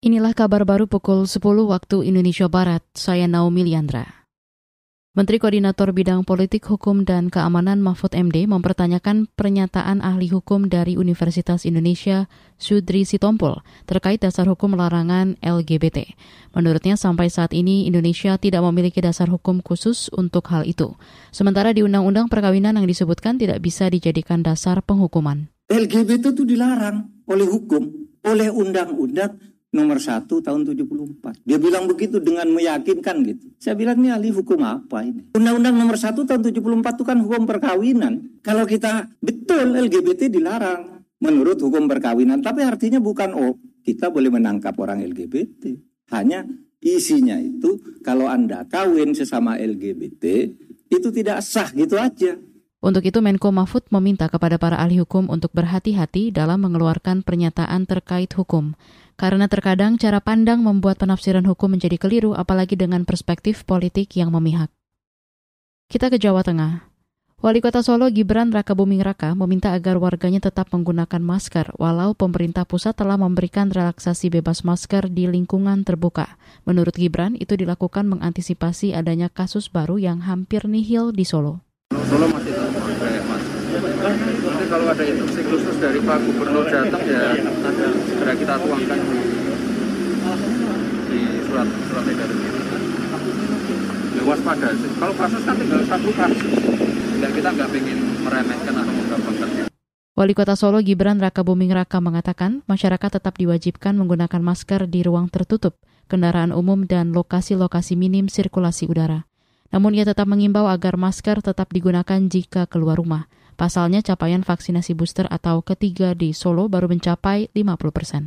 Inilah kabar baru pukul 10 waktu Indonesia Barat. Saya Naomi Liandra. Menteri Koordinator Bidang Politik, Hukum, dan Keamanan Mahfud MD mempertanyakan pernyataan ahli hukum dari Universitas Indonesia, Sudri Sitompul, terkait dasar hukum larangan LGBT. Menurutnya sampai saat ini Indonesia tidak memiliki dasar hukum khusus untuk hal itu. Sementara di Undang-Undang Perkawinan yang disebutkan tidak bisa dijadikan dasar penghukuman. LGBT itu dilarang oleh hukum, oleh undang-undang nomor 1 tahun 74. Dia bilang begitu dengan meyakinkan gitu. Saya bilang ini ahli hukum apa ini? Undang-undang nomor 1 tahun 74 itu kan hukum perkawinan. Kalau kita betul LGBT dilarang menurut hukum perkawinan. Tapi artinya bukan oh kita boleh menangkap orang LGBT. Hanya isinya itu kalau Anda kawin sesama LGBT itu tidak sah gitu aja. Untuk itu Menko Mahfud meminta kepada para ahli hukum untuk berhati-hati dalam mengeluarkan pernyataan terkait hukum. Karena terkadang cara pandang membuat penafsiran hukum menjadi keliru apalagi dengan perspektif politik yang memihak. Kita ke Jawa Tengah. Wali Kota Solo Gibran Raka Buming Raka meminta agar warganya tetap menggunakan masker walau pemerintah pusat telah memberikan relaksasi bebas masker di lingkungan terbuka. Menurut Gibran, itu dilakukan mengantisipasi adanya kasus baru yang hampir nihil di Solo. Solo masih pakai masker. Nanti kalau ada instruksi khusus dari Pak Gubernur datang ya nanti segera kita tuangkan di surat surat edaran kita. Ya waspada sih. Kalau kasus kan tinggal satu kasus. Ya kita nggak ingin meremehkan atau menggampangkan. Wali Kota Solo Gibran Raka Buming Raka mengatakan masyarakat tetap diwajibkan menggunakan masker di ruang tertutup, kendaraan umum dan lokasi-lokasi minim sirkulasi udara. Namun ia tetap mengimbau agar masker tetap digunakan jika keluar rumah. Pasalnya capaian vaksinasi booster atau ketiga di Solo baru mencapai 50 persen.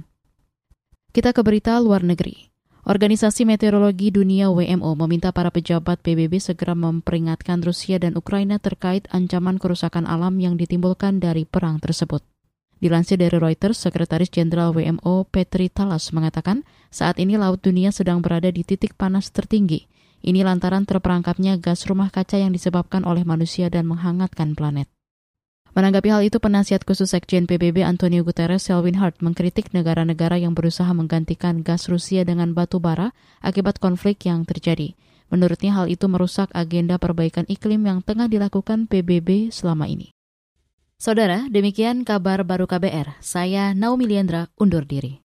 Kita ke berita luar negeri. Organisasi Meteorologi Dunia WMO meminta para pejabat PBB segera memperingatkan Rusia dan Ukraina terkait ancaman kerusakan alam yang ditimbulkan dari perang tersebut. Dilansir dari Reuters, Sekretaris Jenderal WMO Petri Talas mengatakan saat ini Laut Dunia sedang berada di titik panas tertinggi ini lantaran terperangkapnya gas rumah kaca yang disebabkan oleh manusia dan menghangatkan planet. Menanggapi hal itu, penasihat khusus Sekjen PBB Antonio Guterres Selwyn Hart mengkritik negara-negara yang berusaha menggantikan gas Rusia dengan batu bara akibat konflik yang terjadi. Menurutnya hal itu merusak agenda perbaikan iklim yang tengah dilakukan PBB selama ini. Saudara, demikian kabar baru KBR. Saya Naomi Liandra undur diri.